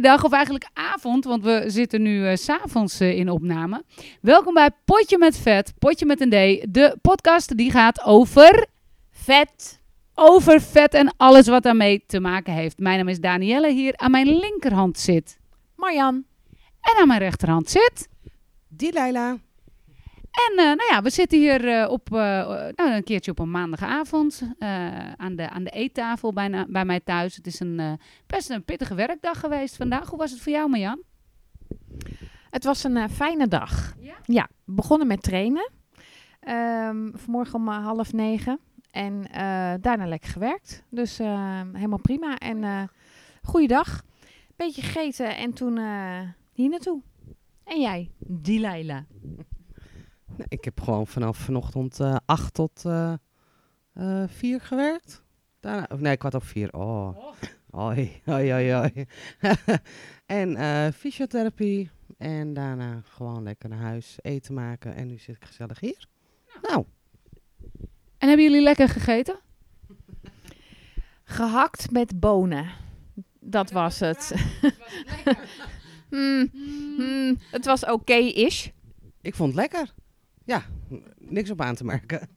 Dag, of eigenlijk avond, want we zitten nu s s'avonds eh, in opname. Welkom bij Potje met Vet, Potje met een D, de podcast die gaat over Vet. over vet en alles wat daarmee te maken heeft. Mijn naam is Danielle, hier aan mijn linkerhand zit. Marjan. En aan mijn rechterhand zit. Die Leila. En eh, nou ja, we zitten hier eh, op, eh, nou, een keertje op een maandagavond eh, aan, de, aan de eettafel bijna, bij mij thuis. Het is een, eh, best een pittige werkdag geweest vandaag. Hoe was het voor jou, Marjan? Het was een eh, fijne dag. Ja? we begonnen met trainen. Ehm, vanmorgen om half negen. En eh, daarna lekker gewerkt. Dus eh, helemaal prima. En eh goede dag. Beetje gegeten en toen eh, hier naartoe. En jij? Die Nou, ik heb gewoon vanaf vanochtend eh 8 tot eh eh 4 gewerkt. Daarna, of nee, kwart over 4. Oh. Oi, oi, oi, oi. en eh fysiotherapie. En daarna gewoon lekker naar huis eten maken. En nu zit ik gezellig hier. Nou, En hebben jullie lekker gegeten? Gehakt met bonen. Dat was het. Hmm, hmm, het was oké-ish. ik vond het lekker. Ja, niks op aan te merken.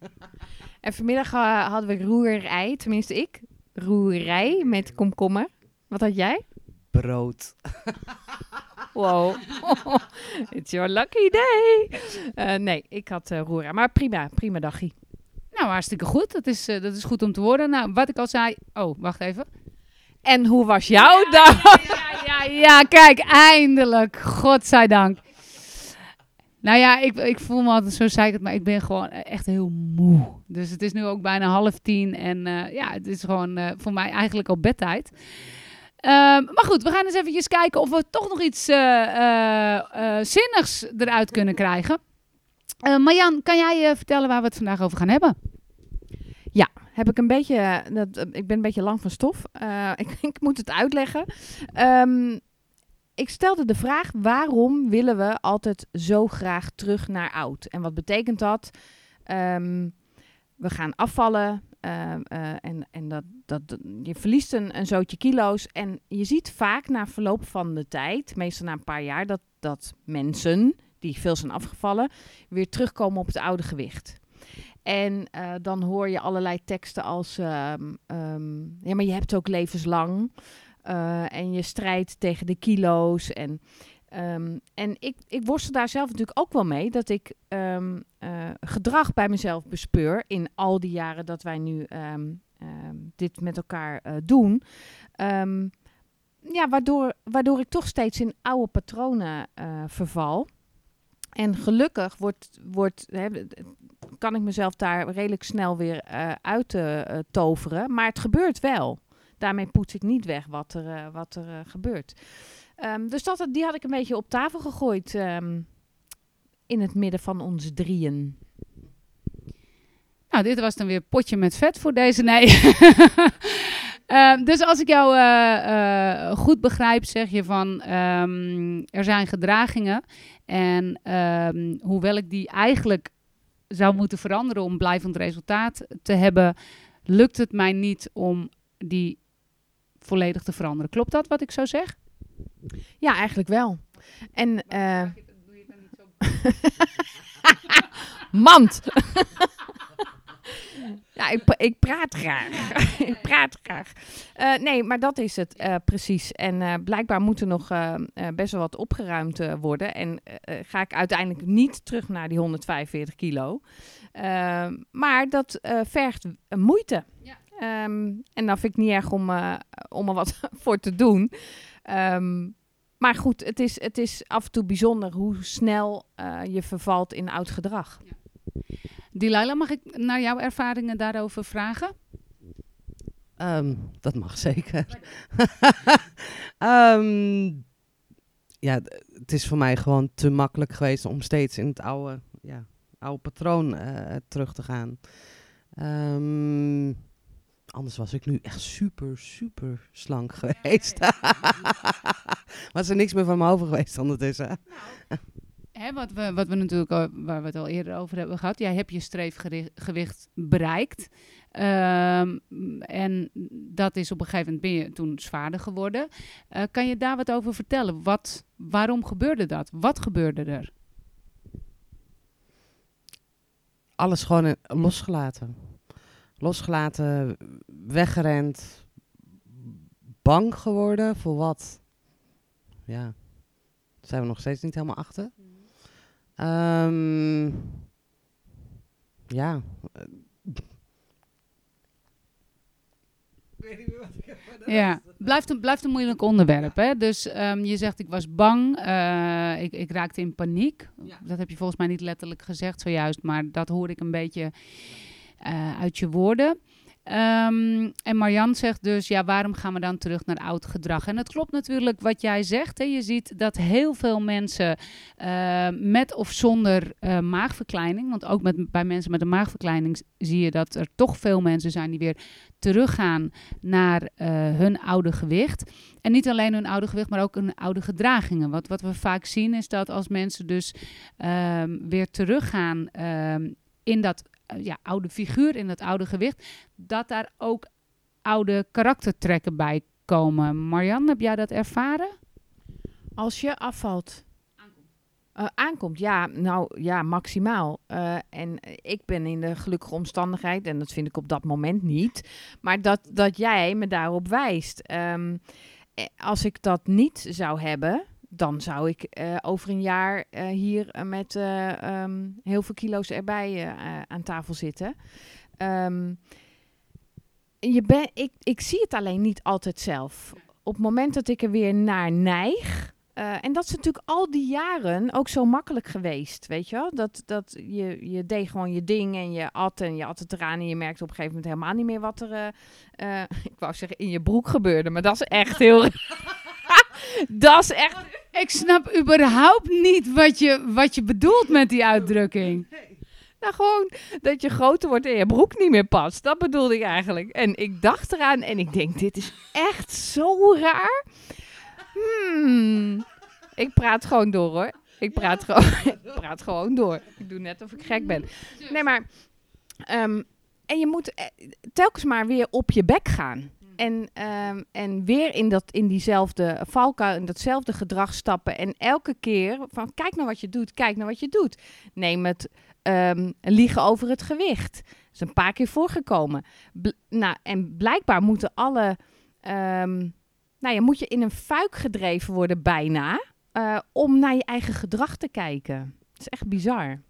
En vanmiddag eh, hadden we roerij, tenminste ik. Roerij met komkommer. Wat had jij? Brood. Wow. It's your lucky day. Eh, nee, ik had uh, roerij. Maar prima, prima dagje. Nou, hartstikke goed. Dat is, eh, dat is goed om te horen. Nou, wat ik al zei... Oh, wacht even. En hoe was jouw dag? Ja, ja, ja, kijk, eindelijk. Godzijdank. Nou ja, ik, ik voel me altijd zo zeikend, maar ik ben gewoon echt heel moe. Dus het is nu ook bijna half tien en eh, ja, het is gewoon eh, voor mij eigenlijk al bedtijd. Ehm, maar goed, we gaan eens eventjes kijken of we toch nog iets eh, zinnigs eruit kunnen krijgen. Marjan, kan jij eh, vertellen waar we het vandaag over gaan hebben? Heb ik een beetje, dat, ik ben een beetje lang van stof. Ik, ik moet het uitleggen. Ehm, ik stelde de vraag, waarom willen we altijd zo graag terug naar oud? En wat betekent dat? Ehm, we gaan afvallen eh, eh, en, en dat, dat, je verliest een, een zootje kilo's. En je ziet vaak na verloop van de tijd, meestal na een paar jaar, dat, dat mensen die veel zijn afgevallen, weer terugkomen op het oude gewicht. En eh, dan hoor je allerlei teksten als, ehm, ehm, ja, maar je hebt ook levenslang. Eh, en je strijdt tegen de kilo's. En, ehm, en ik, ik worstel daar zelf natuurlijk ook wel mee. Dat ik ehm, eh, gedrag bij mezelf bespeur in al die jaren dat wij nu ehm, dit met elkaar eh, doen. Ja, waardoor, waardoor ik toch steeds in oude patronen verval. En gelukkig wordt, wordt, hè, kan ik mezelf daar redelijk snel weer uit toveren. Maar het gebeurt wel. Daarmee poets ik niet weg wat er, eh, wat er eh, gebeurt. Ehm, dus dat, die had ik een beetje op tafel gegooid ehm, in het midden van ons drieën. Nou, dit was dan weer potje met vet voor deze. Nee. Ehm, dus als ik jou eh, goed begrijp, zeg je van er zijn gedragingen. En hoewel ik die eigenlijk zou moeten veranderen om blijvend resultaat te hebben, lukt het mij niet om die volledig te veranderen. Klopt dat wat ik zo zeg? Ja, eigenlijk wel. En eh, mand. ja, ik, ik praat graag. ik praat graag. Eh, nee, maar dat is het eh, precies. En eh, blijkbaar moet er nog eh, eh, best wel wat opgeruimd worden. En ga ik uiteindelijk niet terug naar die 145 kilo. Maar dat eh, vergt moeite. Ja. Ehm, en dan vind ik niet erg om, eh, om er wat voor te doen. Ehm, maar goed, het is, het is af en toe bijzonder hoe snel eh, je vervalt in oud gedrag. Delilah, mag ik naar jouw ervaringen daarover vragen? Ehm, dat mag zeker. Ehm, ja, het is voor mij gewoon te makkelijk geweest om steeds in het oude, ja, oude patroon eh, terug te gaan. Ehm, anders was ik nu echt super, super slank geweest. was er niks meer van me over geweest ondertussen. Hè, wat, we, wat we natuurlijk al, waar we het al eerder over hebben gehad. Jij hebt je streefgewicht bereikt. Ehm, en dat is op een gegeven moment ben je toen zwaarder geworden. Eh, kan je daar wat over vertellen? Wat, waarom gebeurde dat? Wat gebeurde er? Alles gewoon in- losgelaten. Losgelaten, weggerend, bang geworden voor wat? Ja, daar zijn we nog steeds niet helemaal achter. Ehm, ja. Ja, blijft een, blijft een moeilijk onderwerp. Hè? Dus ehm, je zegt, ik was bang, eh, ik, ik raakte in paniek. Ja. Dat heb je volgens mij niet letterlijk gezegd zojuist, maar dat hoor ik een beetje eh, uit je woorden. Ehm, en Marjan zegt dus, ja, waarom gaan we dan terug naar oud gedrag? En het klopt natuurlijk wat jij zegt. Hè? Je ziet dat heel veel mensen eh, met of zonder eh, maagverkleining, want ook met, bij mensen met een maagverkleining zie je dat er toch veel mensen zijn die weer teruggaan naar hun oude gewicht. En niet alleen hun oude gewicht, maar ook hun oude gedragingen. Want wat we vaak zien is dat als mensen dus ehm, weer teruggaan ehm, in dat ja, oude figuur, in dat oude gewicht, dat daar ook oude karaktertrekken bij komen. Marianne, heb jij dat ervaren? Als je afvalt. Eh, aankomt, ja, nou ja, maximaal. Eh, en ik ben in de gelukkige omstandigheid, en dat vind ik op dat moment niet, maar dat, dat jij me daarop wijst. Ehm, eh, als ik dat niet zou hebben, dan zou ik eh, over een jaar eh, hier eh, met eh, ehm, heel veel kilo's erbij aan tafel zitten. Ehm, je ben, ik, ik zie het alleen niet altijd zelf. Op het moment dat ik er weer naar neig. en dat is natuurlijk al die jaren ook zo makkelijk geweest, weet je wel? Dat, dat je, je deed gewoon je ding en je at en je at het eraan en je merkte op een gegeven moment helemaal niet meer wat er, ik wou zeggen, in je broek gebeurde, maar dat is echt heel... dat is echt... Ik snap überhaupt niet wat je, wat je bedoelt met die uitdrukking. Nou, gewoon dat je groter wordt en je broek niet meer past. Dat bedoelde ik eigenlijk. En ik dacht eraan en ik denk, dit is echt zo raar. Hmm. Ik praat gewoon door hoor. Ik praat, gewoon, ik praat gewoon door. Ik doe net of ik gek ben. Nee, maar... ehm, en je moet eh, telkens maar weer op je bek gaan. En, ehm, en weer in, dat, in diezelfde valkuil, in datzelfde gedrag stappen. En elke keer van kijk naar wat je doet, kijk naar wat je doet. Neem het ehm, liegen over het gewicht. Dat is een paar keer voorgekomen. Nou, en blijkbaar moeten alle... ehm, nou ja, moet je in een fuik gedreven worden bijna... eh, om naar je eigen gedrag te kijken. Het is echt bizar.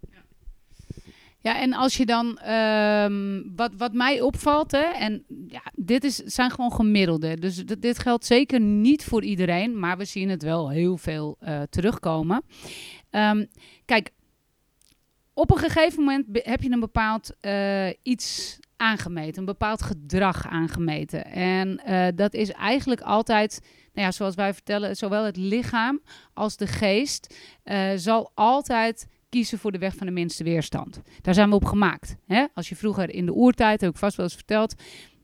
Ja, en als je dan, ehm, wat, wat mij opvalt, hè, en ja, dit is, zijn gewoon gemiddelde. Dus dit, geldt zeker niet voor iedereen, maar we zien het wel heel veel eh, terugkomen. Ehm, kijk, op een gegeven moment heb je een bepaald eh, iets aangemeten, een bepaald gedrag aangemeten. En eh, dat is eigenlijk altijd, nou ja, zoals wij vertellen, zowel het lichaam als de geest zal altijd kiezen voor de weg van de minste weerstand. Daar zijn we op gemaakt. Hè? Als je vroeger in de oertijd, heb ik vast wel eens verteld,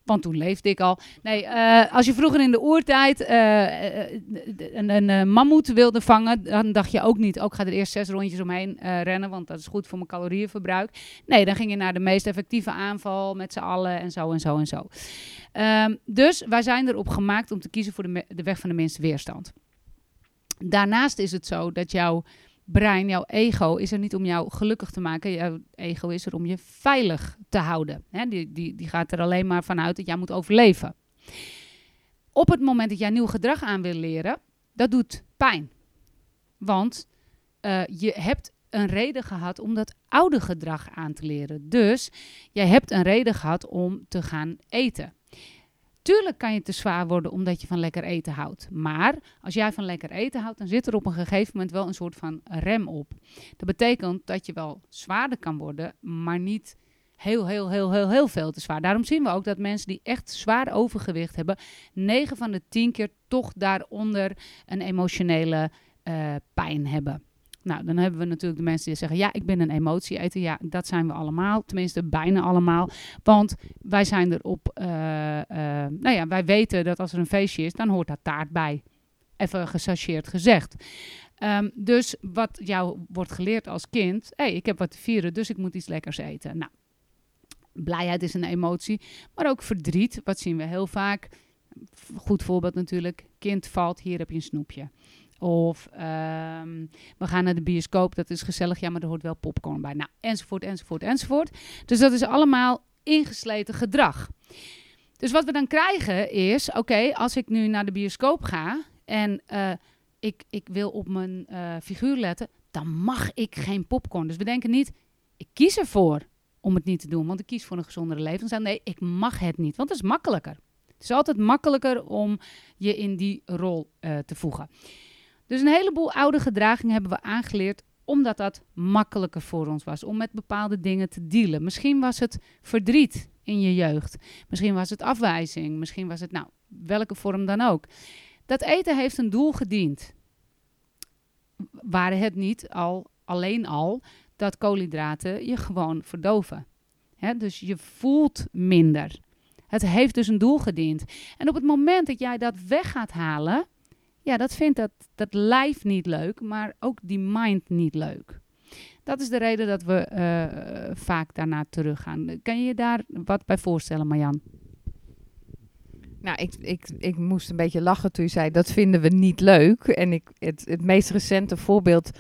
want toen leefde ik al. Nee, eh, als je vroeger in de oertijd eh, een, een, mammoet wilde vangen, dan dacht je ook niet, ook ga er eerst zes rondjes omheen rennen, want dat is goed voor mijn calorieënverbruik. Nee, dan ging je naar de meest effectieve aanval met z'n allen en zo en zo en zo. Ehm, dus wij zijn erop gemaakt om te kiezen voor de, de weg van de minste weerstand. Daarnaast is het zo dat jouw brein, jouw ego, is er niet om jou gelukkig te maken. Jouw ego is er om je veilig te houden. Hè? Die, die, die gaat er alleen maar vanuit dat jij moet overleven. Op het moment dat jij nieuw gedrag aan wil leren, dat doet pijn. Want eh, je hebt een reden gehad om dat oude gedrag aan te leren. Dus jij hebt een reden gehad om te gaan eten. Tuurlijk kan je te zwaar worden omdat je van lekker eten houdt. Maar als jij van lekker eten houdt, dan zit er op een gegeven moment wel een soort van rem op. Dat betekent dat je wel zwaarder kan worden, maar niet heel, heel, heel, heel, heel veel te zwaar. Daarom zien we ook dat mensen die echt zwaar overgewicht hebben, 9 van de 10 keer toch daaronder een emotionele eh, pijn hebben. Nou, dan hebben we natuurlijk de mensen die zeggen: Ja, ik ben een emotieeter. Ja, dat zijn we allemaal. Tenminste, bijna allemaal. Want wij zijn erop. eh, eh, nou ja, wij weten dat als er een feestje is, dan hoort daar taart bij. Even gechargeerd gezegd. Ehm, dus wat jou wordt geleerd als kind: hé, hey, ik heb wat te vieren, dus ik moet iets lekkers eten. Nou, blijheid is een emotie, maar ook verdriet. Wat zien we heel vaak? goed voorbeeld natuurlijk. Kind valt, hier heb je een snoepje. Of ehm, we gaan naar de bioscoop, dat is gezellig. Ja, maar er hoort wel popcorn bij. Nou, enzovoort, enzovoort, enzovoort. Dus dat is allemaal ingesleten gedrag. Dus wat we dan krijgen is, oké, als ik nu naar de bioscoop ga en eh, ik, ik wil op mijn eh, figuur letten, dan mag ik geen popcorn. Dus we denken niet, ik kies ervoor om het niet te doen, want ik kies voor een gezondere levensstijl. Nee, ik mag het niet, want het is makkelijker. Het is altijd makkelijker om je in die rol eh, te voegen. Dus een heleboel oude gedragingen hebben we aangeleerd omdat dat makkelijker voor ons was. Om met bepaalde dingen te dealen. Misschien was het verdriet in je jeugd. Misschien was het afwijzing. Misschien was het, nou, welke vorm dan ook. Dat eten heeft een doel gediend. Waren het niet al, alleen al dat koolhydraten je gewoon verdoven. Dus je voelt minder. Het heeft dus een doel gediend. En op het moment dat jij dat weg gaat halen, ja, dat vindt dat, dat lijf niet leuk, maar ook die mind niet leuk. Dat is de reden dat we eh, vaak daarna teruggaan. Kan je je daar wat bij voorstellen, Marjan? Nou, ik, ik, ik moest een beetje lachen toen je zei dat vinden we niet leuk. En ik, het, het meest recente voorbeeld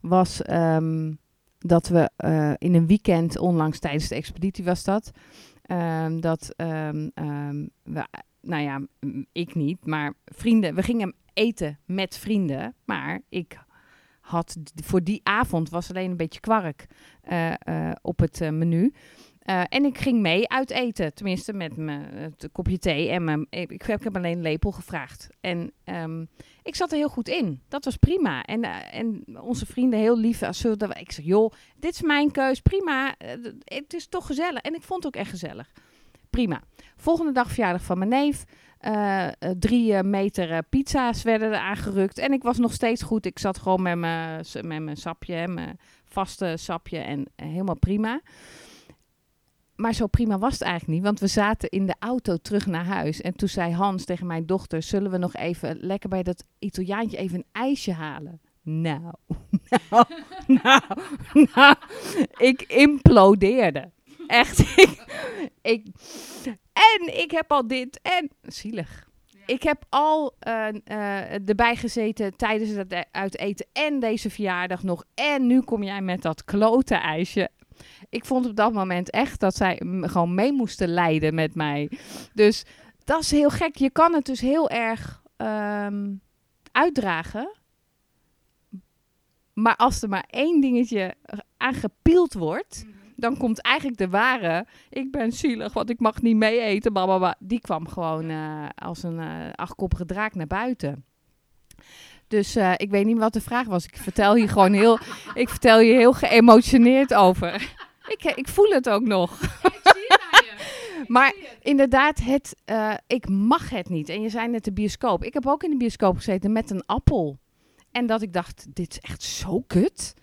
was ehm, dat we eh, in een weekend, onlangs tijdens de expeditie was dat, ehm, dat ehm, we, nou ja, ik niet, maar vrienden, we gingen eten met vrienden, maar ik had voor die avond was alleen een beetje kwark eh, eh, op het eh, menu. En ik ging mee uit eten, tenminste met mijn kopje thee. En mijn, ik, heb alleen een lepel gevraagd. En ehm, ik zat er heel goed in. Dat was prima. En, en onze vrienden heel lief. Als dat- ik zeg, joh, dit is mijn keus, prima. Het is toch gezellig. En ik vond het ook echt gezellig. Prima. Volgende dag verjaardag van mijn neef. Eh, eh, drie eh, meter pizza's werden er aangerukt. En ik was nog steeds goed. Ik zat gewoon met mijn, met mijn sapje, mijn vaste sapje. En helemaal prima. Maar zo prima was het eigenlijk niet. Want we zaten in de auto terug naar huis. En toen zei Hans tegen mijn dochter... zullen we nog even lekker bij dat Italiaantje even een ijsje halen? Nou, nou, nou, nou. Ik implodeerde. Echt. Ik, en ik heb al dit en... Zielig. Ik heb al eh, eh, erbij gezeten tijdens het e- uit eten en deze verjaardag nog. En nu kom jij met dat klote ijsje. Ik vond op dat moment echt dat zij gewoon mee moesten lijden met mij. Dus dat is heel gek. Je kan het dus heel erg ehm, uitdragen. Maar als er maar één dingetje aangepield wordt, dan komt eigenlijk de ware. Ik ben zielig, want ik mag niet mee eten. Blablabla. Die kwam gewoon eh, als een eh, achtkoppige draak naar buiten. Dus eh, ik weet niet wat de vraag was. Ik vertel hier gewoon heel, ik vertel hier heel geëmotioneerd over. Ik, ik voel het ook nog. Maar inderdaad, het, ik mag het niet. En je zei net de bioscoop. Ik heb ook in de bioscoop gezeten met een appel. En dat ik dacht, dit is echt zo kut.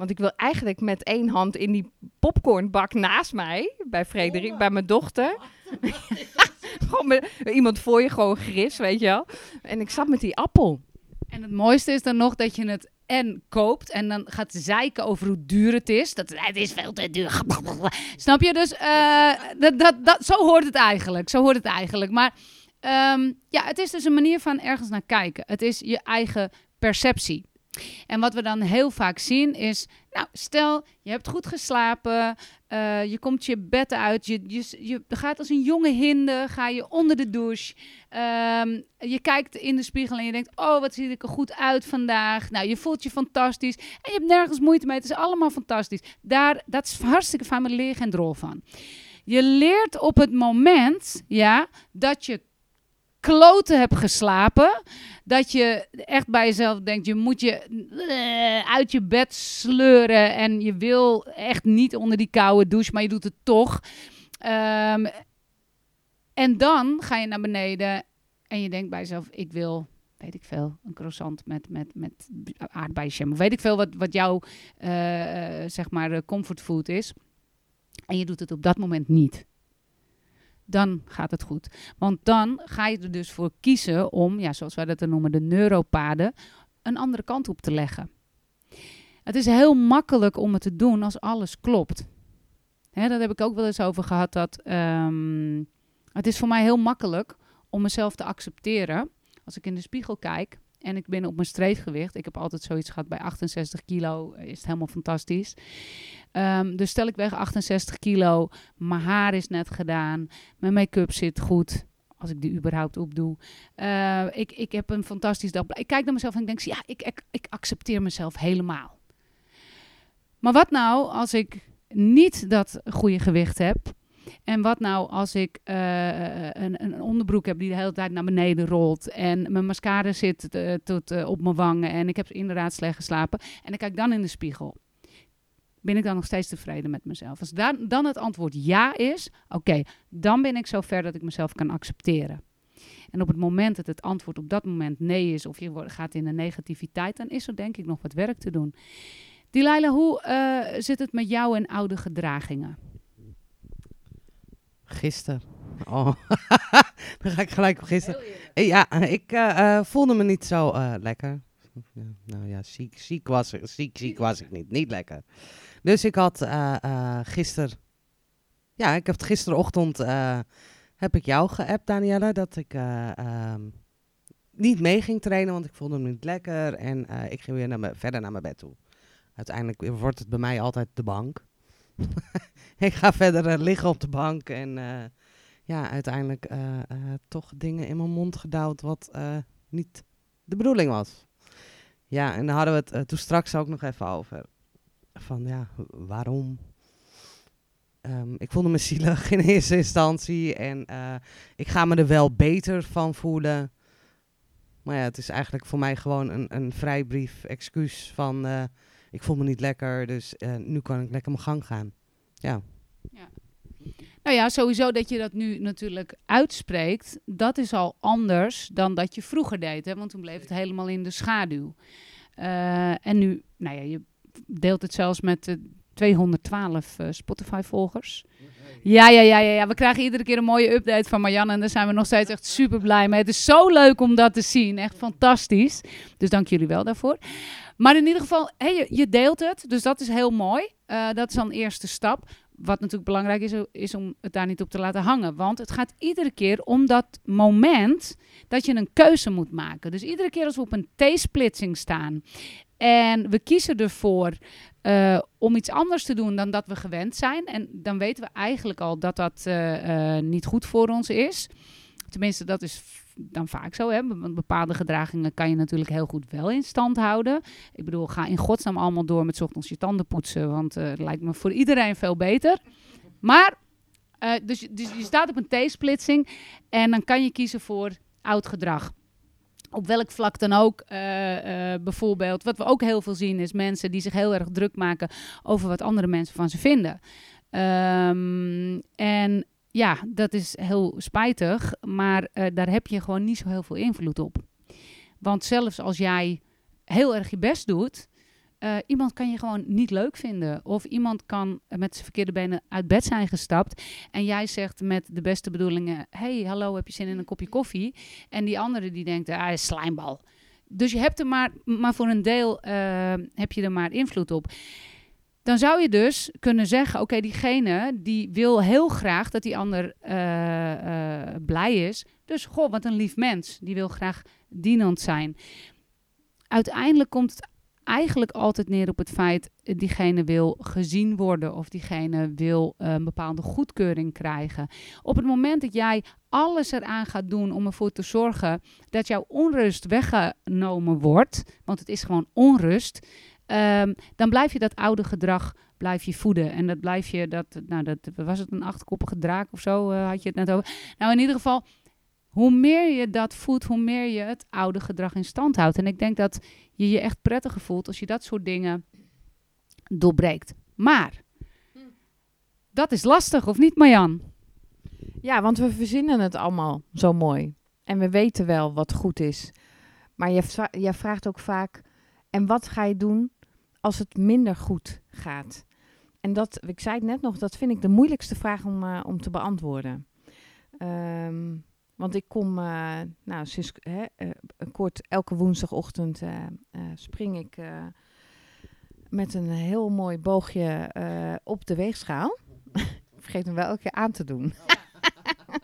Want ik wil eigenlijk met één hand in die popcornbak naast mij, bij Frederik, bij mijn dochter. gewoon met iemand voor je, gewoon gris, weet je wel. En ik zat met die appel. En het mooiste is dan nog dat je het en koopt en dan gaat zeiken over hoe duur het is. Dat het is veel te duur. Snap je? Dus eh, dat, dat, dat, zo hoort het eigenlijk. Zo hoort het eigenlijk. Maar ehm, ja, het is dus een manier van ergens naar kijken. Het is je eigen perceptie. En wat we dan heel vaak zien is, nou, stel je hebt goed geslapen, eh, je komt je bed uit, je, je, je gaat als een jonge hinde, ga je onder de douche, Ehm, je kijkt in de spiegel en je denkt, oh, wat zie ik er goed uit vandaag. Nou, je voelt je fantastisch en je hebt nergens moeite mee. Het is allemaal fantastisch. Daar, dat is hartstikke maar daar leer geen drol van. Je leert op het moment, ja, dat je kloten hebt geslapen. Dat je echt bij jezelf denkt, je moet je eh, uit je bed sleuren. En je wil echt niet onder die koude douche, maar je doet het toch. Ehm, en dan ga je naar beneden en je denkt bij jezelf, ik wil, weet ik veel, een croissant met, met, met aardbeienjam. Of weet ik veel wat, wat jouw, eh, eh, zeg maar, comfortfood is. En je doet het op dat moment niet. Dan gaat het goed. Want dan ga je er dus voor kiezen om, ja, zoals wij dat noemen, de neuropaden, een andere kant op te leggen. Het is heel makkelijk om het te doen als alles klopt. Hè, daar heb ik ook wel eens over gehad dat... ehm, het is voor mij heel makkelijk om mezelf te accepteren. Als ik in de spiegel kijk en ik ben op mijn streefgewicht. Ik heb altijd zoiets gehad bij 68 kilo. Is het helemaal fantastisch. Ehm, dus stel ik weg 68 kilo. Mijn haar is net gedaan. Mijn make-up zit goed. Als ik die überhaupt opdoe. Uh, ik, ik heb een fantastisch dag. Ik kijk naar mezelf en ik denk, ja, ik, ik, ik accepteer mezelf helemaal. Maar wat nou als ik niet dat goede gewicht heb? En wat nou als ik uh, een, een, onderbroek heb die de hele tijd naar beneden rolt. En mijn mascara zit uh, tot op mijn wangen. En ik heb inderdaad slecht geslapen. En ik kijk dan in de spiegel. Ben ik dan nog steeds tevreden met mezelf? Als dan, dan het antwoord ja is, oké, dan ben ik zover dat ik mezelf kan accepteren. En op het moment dat het antwoord op dat moment nee is, of je gaat in de negativiteit, dan is er denk ik nog wat werk te doen. Delilah, hoe zit het met jou en oude gedragingen? Gisteren. Oh, dan ga ik gelijk op gisteren. Ja, ik uh, voelde me niet zo uh, lekker. Nou ja, ziek, ziek, was, ziek, ziek was ik niet. Niet lekker. Dus ik had uh, gisteren... Ja, ik heb gisterochtend... heb ik jou geappt, Danielle, dat ik um, niet mee ging trainen, want ik voelde me niet lekker. En ik ging weer naar verder naar mijn bed toe. Uiteindelijk wordt het bij mij altijd de bank. ik ga verder uh, liggen op de bank en uh, ja, uiteindelijk uh, toch dingen in mijn mond gedouwd wat niet de bedoeling was. Ja, en daar hadden we het toen straks ook nog even over. Van ja, waarom? Um, ik voelde me zielig in eerste instantie en ik ga me er wel beter van voelen. Maar ja, het is eigenlijk voor mij gewoon een, een vrijbrief, excuus van ik voel me niet lekker, dus nu kan ik lekker mijn gang gaan. Ja. ja. Nou ja, sowieso dat je dat nu natuurlijk uitspreekt, dat is al anders dan dat je vroeger deed. Hè? Want toen bleef het helemaal in de schaduw. Uh, en nu, nou ja, je deelt het zelfs met uh, 212 uh, Spotify-volgers. Ja, ja, ja, ja, ja. We krijgen iedere keer een mooie update van Marianne. En daar zijn we nog steeds echt super blij mee. Het is zo leuk om dat te zien. Echt fantastisch. Dus dank jullie wel daarvoor. Maar in ieder geval, hey, je, je deelt het. Dus dat is heel mooi. Uh, dat is dan eerste stap. Wat natuurlijk belangrijk is, is om het daar niet op te laten hangen. Want het gaat iedere keer om dat moment dat je een keuze moet maken. Dus iedere keer als we op een T-splitsing staan en we kiezen ervoor uh, om iets anders te doen dan dat we gewend zijn. En dan weten we eigenlijk al dat dat uh, niet goed voor ons is. Tenminste, dat is dan vaak zo. Hè? Want bepaalde gedragingen kan je natuurlijk heel goed wel in stand houden. Ik bedoel, ga in godsnaam allemaal door met ochtends je tanden poetsen. Want uh, lijkt me voor iedereen veel beter. Maar, uh, dus, dus je staat op een T-splitsing. En dan kan je kiezen voor oud gedrag. Op welk vlak dan ook, uh, bijvoorbeeld. Wat we ook heel veel zien is mensen die zich heel erg druk maken over wat andere mensen van ze vinden. Um, en ja, dat is heel spijtig, maar uh, daar heb je gewoon niet zo heel veel invloed op. Want zelfs als jij heel erg je best doet, uh, iemand kan je gewoon niet leuk vinden. Of iemand kan met zijn verkeerde benen uit bed zijn gestapt. En jij zegt met de beste bedoelingen: hey, hallo, heb je zin in een kopje koffie? En die andere die denkt: ah, slijmbal. Dus je hebt er maar, maar voor een deel uh, heb je er maar invloed op. Dan zou je dus kunnen zeggen: oké, diegene die wil heel graag dat die ander uh, uh, blij is. Dus goh, wat een lief mens. Die wil graag dienend zijn. Uiteindelijk komt het eigenlijk altijd neer op het feit diegene wil gezien worden of diegene wil een bepaalde goedkeuring krijgen. Op het moment dat jij alles eraan gaat doen om ervoor te zorgen dat jouw onrust weggenomen wordt, want het is gewoon onrust, um, dan blijf je dat oude gedrag blijf je voeden. En dat blijf je, dat, nou, dat was het een achtkoppige draak of zo, uh, had je het net over. Nou, in ieder geval, hoe meer je dat voedt, hoe meer je het oude gedrag in stand houdt. En ik denk dat je je echt prettiger voelt als je dat soort dingen doorbreekt. Maar, dat is lastig, of niet Marjan? Ja, want we verzinnen het allemaal zo mooi. En we weten wel wat goed is. Maar je vraagt ook vaak, en wat ga je doen als het minder goed gaat? En dat, ik zei het net nog, dat vind ik de moeilijkste vraag om, uh, om te beantwoorden. Um, want ik kom, uh, nou, sinds hè, uh, kort elke woensdagochtend spring ik met een heel mooi boogje op de weegschaal. Vergeet hem wel elke keer aan te doen.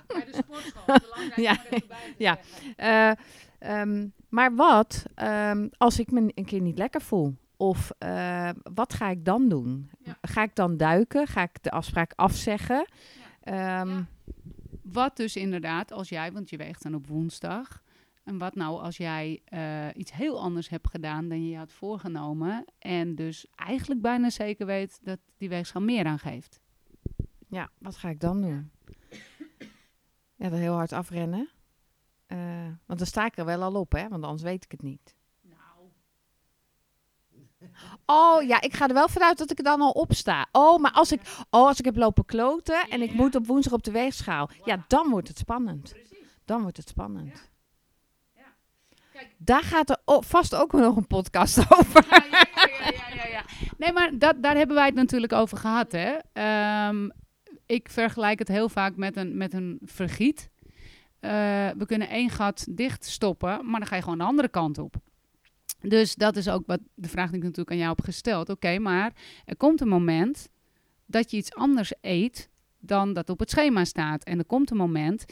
Bij de Ja, ja. Eh, ehm, maar wat ehm, als ik me een keer niet lekker voel? Of eh, wat ga ik dan doen? Ja. Ga ik dan duiken? Ga ik de afspraak afzeggen? Ehm, Ja. Wat dus inderdaad, als jij, want je weegt dan op woensdag. En wat nou als jij eh, iets heel anders hebt gedaan dan je je had voorgenomen. En dus eigenlijk bijna zeker weet dat die weegschaal meer aangeeft. Ja, wat ga ik dan doen? Ja, dan heel hard afrennen. Eh, want dan sta ik er wel al op, hè? Want anders weet ik het niet. Oh ja, ik ga er wel vanuit dat ik er dan al op sta. Oh, maar als ik, oh, als ik heb lopen kloten en ik moet op woensdag op de weegschaal. Ja, dan wordt het spannend. Dan wordt het spannend. Daar gaat er vast ook nog een podcast over. Ja, ja, ja. Nee, maar dat, daar hebben wij het natuurlijk over gehad. Hè? Ehm, ik vergelijk het heel vaak met een, met een vergiet. Eh, we kunnen één gat dicht stoppen, maar dan ga je gewoon de andere kant op. Dus dat is ook wat de vraag die ik natuurlijk aan jou heb gesteld. Oké, maar er komt een moment dat je iets anders eet dan dat op het schema staat. En er komt een moment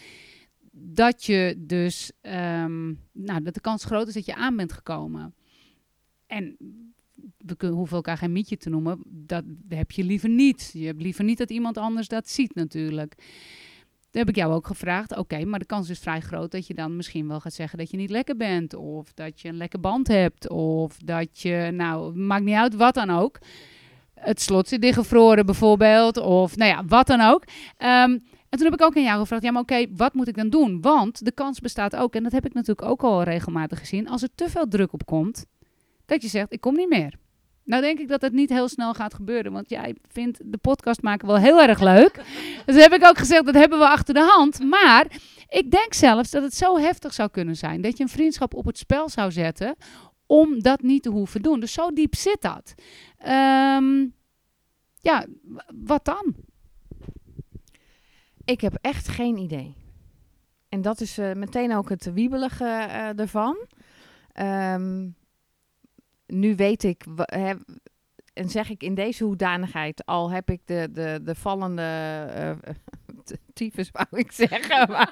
dat je dus, ehm, nou, dat de kans groot is dat je aan bent gekomen. En we kunnen, hoeven elkaar geen mietje te noemen. Dat heb je liever niet. Je hebt liever niet dat iemand anders dat ziet natuurlijk. Heb ik jou ook gevraagd. Oké, maar de kans is vrij groot dat je dan misschien wel gaat zeggen dat je niet lekker bent. Of dat je een lekker band hebt. Of dat je, nou, maakt niet uit wat dan ook. Het slot zit dichtgevroren bijvoorbeeld. Of nou ja, wat dan ook. Ehm, en toen heb ik ook aan jou gevraagd, ja maar oké, wat moet ik dan doen? Want de kans bestaat ook, en dat heb ik natuurlijk ook al regelmatig gezien, als er te veel druk op komt, dat je zegt, ik kom niet meer. Nou denk ik dat het niet heel snel gaat gebeuren, want jij vindt de podcast maken wel heel erg leuk. Dus heb ik ook gezegd, dat hebben we achter de hand. Maar ik denk zelfs dat het zo heftig zou kunnen zijn, dat je een vriendschap op het spel zou zetten, om dat niet te hoeven doen. Dus zo diep zit dat. Ehm, ja, wat dan? Ik heb echt geen idee. En dat is eh, meteen ook het wiebelige eh, ervan. Ehm, nu weet ik, en zeg ik in deze hoedanigheid, al heb ik de, de, de vallende t- tyfus, wou ik zeggen. Maar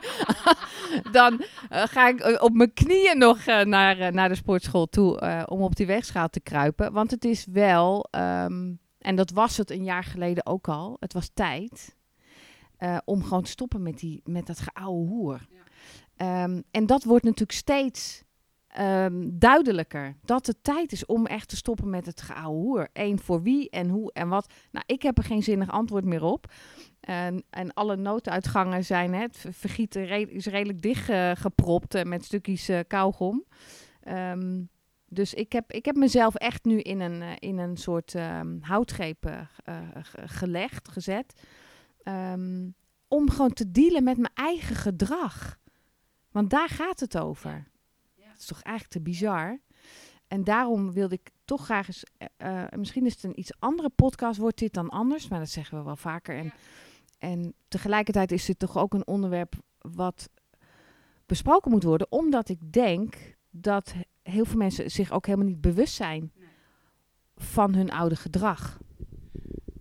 dan eh, ga ik eh, op mijn knieën nog naar, naar de sportschool toe om op die weegschaal te kruipen. Want het is wel, ehm, en dat was het een jaar geleden ook al, het was tijd om gewoon te stoppen met, die, met dat geouwe hoer. Ehm, en dat wordt natuurlijk steeds ehm, duidelijker. Dat het tijd is om echt te stoppen met het geouwe hoer. Eén, voor wie en hoe en wat. Nou, ik heb er geen zinnig antwoord meer op. En, en alle nooduitgangen zijn, hè, het ver- vergieten is redelijk dicht eh, gepropt eh, met stukjes eh, kauwgom. Ehm, dus ik heb, ik heb mezelf echt nu in een, eh, in een soort ehm, houtgreep ge- gelegd, gezet. Om gewoon te dealen met mijn eigen gedrag. Want daar gaat het over. Is toch eigenlijk te bizar. En daarom wilde ik toch graag eens... eh, eh, misschien is het een iets andere podcast, wordt dit dan anders. Maar dat zeggen we wel vaker. En, en tegelijkertijd is dit toch ook een onderwerp wat besproken moet worden. Omdat ik denk dat heel veel mensen zich ook helemaal niet bewust zijn van hun oude gedrag.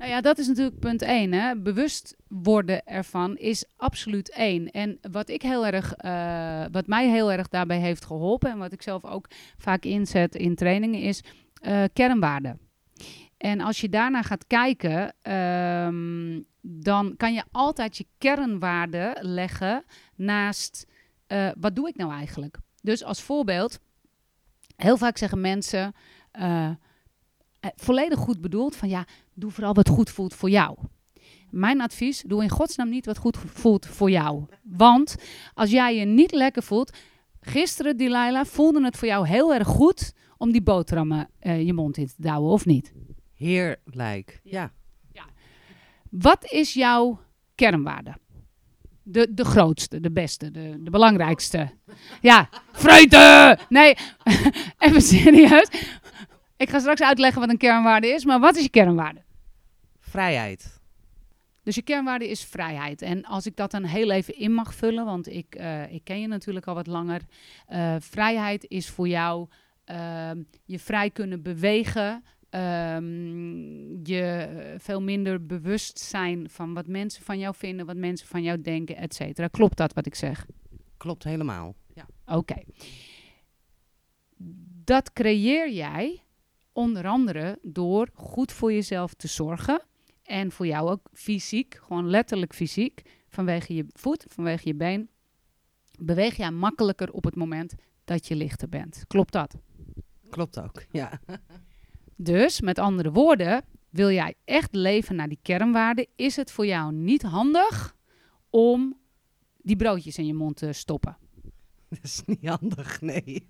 Nou ja, dat is natuurlijk punt één. Hè. Bewust worden ervan is absoluut één. En wat ik heel erg, eh, wat mij heel erg daarbij heeft geholpen en wat ik zelf ook vaak inzet in trainingen is eh, kernwaarden. En als je daarna gaat kijken, ehm, dan kan je altijd je kernwaarden leggen naast eh, wat doe ik nou eigenlijk. Dus als voorbeeld, heel vaak zeggen mensen, eh, volledig goed bedoeld, van ja, doe vooral wat goed voelt voor jou. Mijn advies, doe in godsnaam niet wat goed voelt voor jou. Want als jij je niet lekker voelt... Gisteren, Delilah, voelde het voor jou heel erg goed... om die boterhammen eh, je mond in te douwen, of niet? Heerlijk. Ja. Wat is jouw kernwaarde? De, de grootste, de beste, de, de belangrijkste. Ja, vreten! Nee, even serieus. Ik ga straks uitleggen wat een kernwaarde is, maar wat is je kernwaarde? Vrijheid. Dus je kernwaarde is vrijheid. En als ik dat dan heel even in mag vullen, want ik, eh, ik ken je natuurlijk al wat langer. Eh, vrijheid is voor jou ehm, je vrij kunnen bewegen ehm, je veel minder bewust zijn van wat mensen van jou vinden, wat mensen van jou denken, et cetera. Klopt dat wat ik zeg? Klopt helemaal. Ja. Oké. Dat creëer jij onder andere door goed voor jezelf te zorgen. En voor jou ook fysiek, gewoon letterlijk fysiek, vanwege je voet, vanwege je been, beweeg jij makkelijker op het moment dat je lichter bent. Klopt dat? Klopt ook. Ja. Dus met andere woorden, wil jij echt leven naar die kernwaarden, is het voor jou niet handig om die broodjes in je mond te stoppen. Dat is niet handig, nee.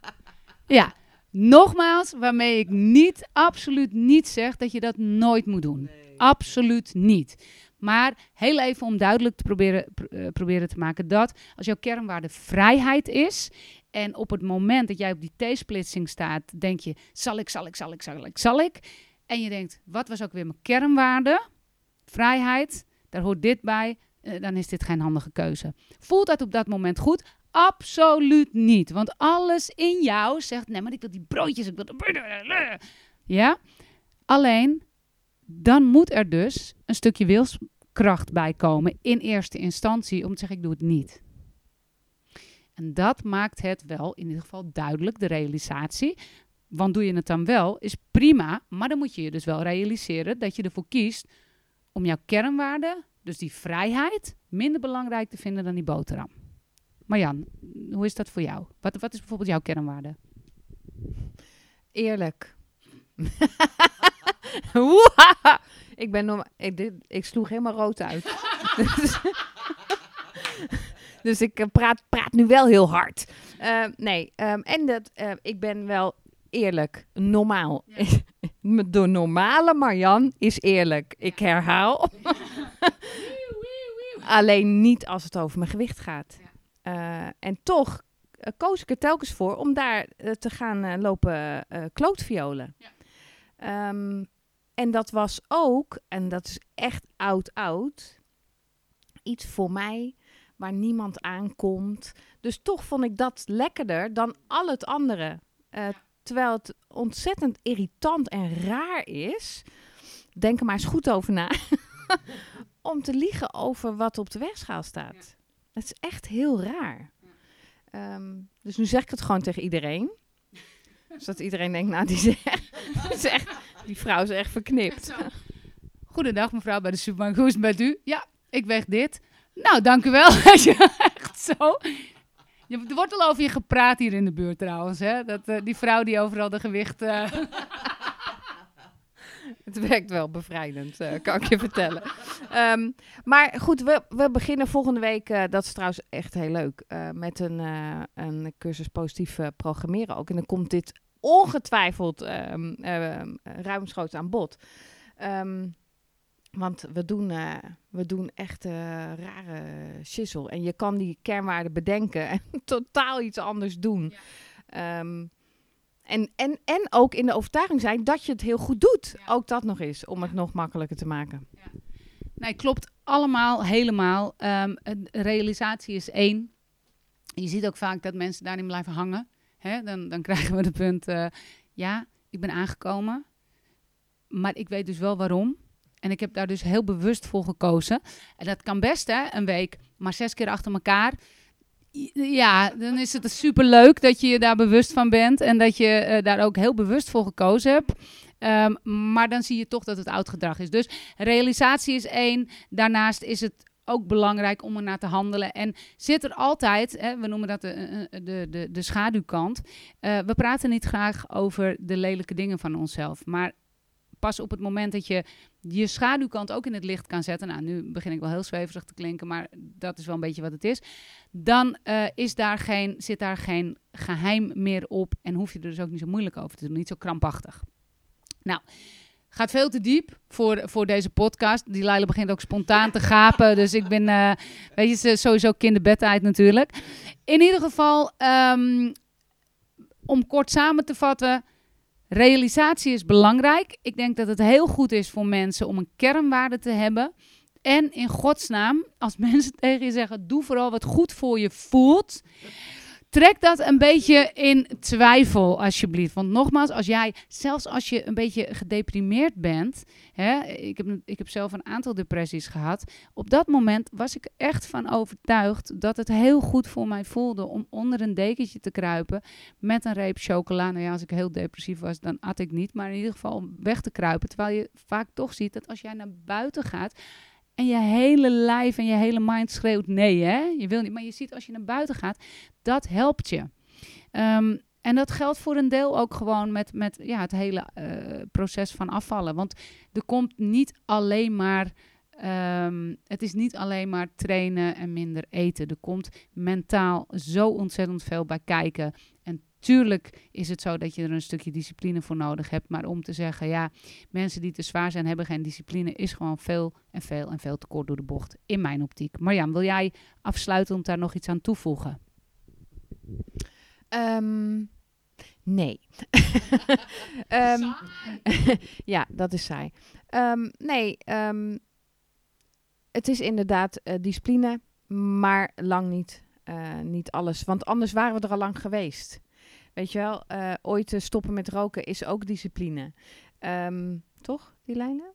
Ja, nogmaals, waarmee ik niet, absoluut niet zeg dat je dat nooit moet doen. Absoluut niet. Maar heel even om duidelijk te proberen, pr- eh, proberen te maken dat als jouw kernwaarde vrijheid is en op het moment dat jij op die T-splitsing staat, denk je, zal ik, zal ik, zal ik, zal ik, zal ik. En je denkt, wat was ook weer mijn kernwaarde? Vrijheid, daar hoort dit bij. eh, dan is dit geen handige keuze. Voelt dat op dat moment goed? Absoluut niet. Want alles in jou zegt, nee, maar ik wil die broodjes, ik wil de... Ja? Alleen, dan moet er dus een stukje wilskracht bij komen in eerste instantie om te zeggen, ik doe het niet. En dat maakt het wel in ieder geval duidelijk, de realisatie. Want doe je het dan wel, is prima. Maar dan moet je je dus wel realiseren dat je ervoor kiest om jouw kernwaarde, dus die vrijheid, minder belangrijk te vinden dan die boterham. Marjan, hoe is dat voor jou? Wat, wat is bijvoorbeeld jouw kernwaarde? Eerlijk. Ik ben norma- ik, dit, ik sloeg helemaal rood uit. dus, dus ik eh, praat, praat nu wel heel hard. Eh, nee, ehm, en dat, eh, ik ben wel eerlijk, normaal. De normale Marjan is eerlijk. Ik herhaal. Alleen niet als het over mijn gewicht gaat. Eh, en toch eh, koos ik er telkens voor om daar eh, te gaan eh, lopen eh klootviolen. Ehm, en dat was ook, en dat is echt oud-oud, iets voor mij waar niemand aankomt. Dus toch vond ik dat lekkerder dan al het andere. Eh, Terwijl het ontzettend irritant en raar is, denk er maar eens goed over na, om te liegen over wat op de weegschaal staat. Het is echt heel raar. Ehm, dus nu zeg ik het gewoon tegen iedereen. Zodat iedereen denkt, nou, die, echt, die, is echt- die vrouw is echt verknipt. Goedendag mevrouw bij de supermarkt. Hoe is het met u? Ja, ik weeg dit. Nou, dank u wel. Echt zo. Je, er wordt al over je gepraat hier in de buurt trouwens. Hè? Dat, eh, die vrouw die overal de gewicht... Het werkt wel bevrijdend, eh, kan ik je vertellen. Ehm, maar goed, we, we beginnen volgende week, eh, dat is trouwens echt heel leuk, eh, met een, een cursus positief programmeren ook. En dan komt dit ongetwijfeld eh, ruimschoots aan bod. Want we doen, we doen echt rare shizzle. En je kan die kernwaarden bedenken en totaal iets anders doen. Ehm, en, en, en ook in de overtuiging zijn dat je het heel goed doet. Ook dat nog eens, om het nog makkelijker te maken. Nee, klopt allemaal helemaal. Ehm, realisatie is één. Je ziet ook vaak dat mensen daarin blijven hangen. Hè? Dan, dan krijgen we de punt, eh, ja, ik ben aangekomen, maar ik weet dus wel waarom. En ik heb daar dus heel bewust voor gekozen. En dat kan best, hè, een week, maar zes keer achter elkaar. Ja, dan is het super leuk dat je je daar bewust van bent en dat je eh, daar ook heel bewust voor gekozen hebt. Ehm, maar dan zie je toch dat het oud gedrag is. Dus realisatie is één. Daarnaast is het ook belangrijk om er naar te handelen. En zit er altijd, hè, we noemen dat de, eh, de, de, de schaduwkant. Eh, we praten niet graag over de lelijke dingen van onszelf. Maar pas op het moment dat je je schaduwkant ook in het licht kan zetten. Nou, nu begin ik wel heel zweverig te klinken, maar dat is wel een beetje wat het is. Dan eh, is daar geen, zit daar geen geheim meer op. En hoef je er dus ook niet zo moeilijk over te doen. Niet zo krampachtig. Nou, gaat veel te diep voor, voor deze podcast. Die Leila begint ook spontaan te gapen. Dus ik ben, eh, weet je, sowieso kinderbed uit natuurlijk. In ieder geval, ehm, om kort samen te vatten. Realisatie is belangrijk. Ik denk dat het heel goed is voor mensen om een kernwaarde te hebben. En in godsnaam, als mensen tegen je zeggen: doe vooral wat goed voor je voelt. Trek dat een beetje in twijfel, alsjeblieft. Want nogmaals, als jij, zelfs als je een beetje gedeprimeerd bent. Hè, ik, heb, ik heb zelf een aantal depressies gehad. Op dat moment was ik echt van overtuigd dat het heel goed voor mij voelde om onder een dekentje te kruipen met een reep chocola. Nou ja, als ik heel depressief was, dan at ik niet. Maar in ieder geval om weg te kruipen. Terwijl je vaak toch ziet dat als jij naar buiten gaat en je hele lijf en je hele mind schreeuwt nee, hè? Je wil niet. Maar je ziet als je naar buiten gaat, dat helpt je. Ehm, en dat geldt voor een deel ook gewoon met, met ja, het hele uh, proces van afvallen. Want er komt niet alleen maar. Um, het is niet alleen maar trainen en minder eten. Er komt mentaal zo ontzettend veel bij kijken. En Tuurlijk is het zo dat je er een stukje discipline voor nodig hebt. Maar om te zeggen, ja, mensen die te zwaar zijn, hebben geen discipline, is gewoon veel en veel en veel te kort door de bocht. In mijn optiek. Marjan, wil jij afsluitend daar nog iets aan toevoegen? Um, nee. um, ja, dat is saai. Um, nee, het is inderdaad uh, discipline, maar lang niet, uh, niet alles. Want anders waren we er al lang geweest. Weet je wel, uh, ooit stoppen met roken is ook discipline. Um, toch, die lijnen?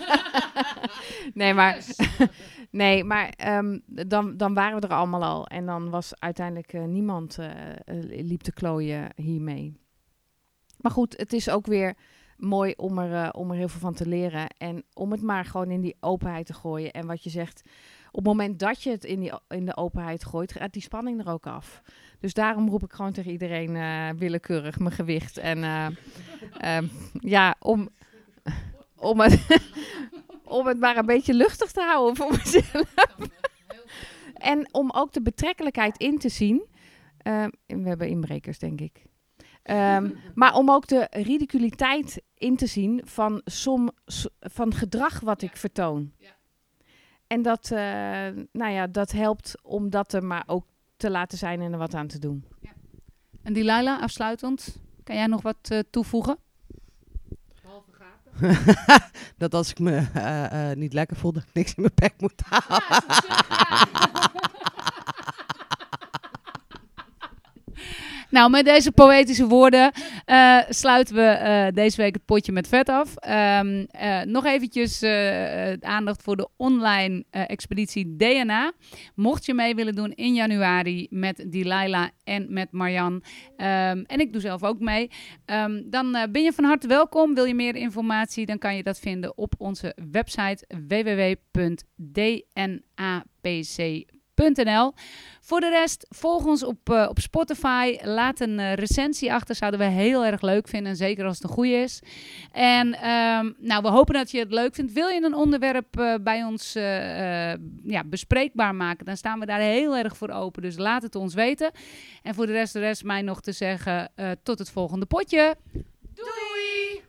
nee, maar, nee, maar um, dan, dan waren we er allemaal al. En dan was uiteindelijk uh, niemand uh, liep te klooien hiermee. Maar goed, het is ook weer mooi om er, om er heel veel van te leren. En om het maar gewoon in die openheid te gooien. En wat je zegt, het moment dat je het in, die, in de openheid gooit, gaat die spanning er ook af. Dus daarom roep ik gewoon tegen iedereen uh, willekeurig mijn gewicht. En uh, um, ja, om, om, het, om het maar een beetje luchtig te houden voor mezelf. en om ook de betrekkelijkheid in te zien. Uh, we hebben inbrekers, denk ik. Um, maar om ook de ridiculiteit in te zien van, som, van gedrag wat ik vertoon. En dat, uh, nou ja, dat helpt om dat er maar ook te laten zijn en er wat aan te doen. Ja. En Delilah, afsluitend, kan jij nog wat uh, toevoegen? Behalve gapen. dat als ik me uh, uh, niet lekker voel, dat ik niks in mijn bek moet halen. Ja, Nou, met deze poëtische woorden uh, sluiten we uh, deze week het potje met vet af. Um, uh, nog eventjes aandacht voor de online expeditie DNA. Mocht je mee willen doen in januari met Delilah en met Marjan. Um, en ik doe zelf ook mee. Um, dan ben je van harte welkom. Wil je meer informatie, dan kan je dat vinden op onze website www.dnapc.nl. Voor de rest, volg ons op, eh, op Spotify. Laat een eh, recensie achter. Zouden we heel erg leuk vinden. Zeker als het een goede is. En ehm, nou, we hopen dat je het leuk vindt. Wil je een onderwerp eh, bij ons ja, bespreekbaar maken? Dan staan we daar heel erg voor open. Dus laat het ons weten. En voor de rest, de rest mij nog te zeggen. tot het volgende potje. Doei!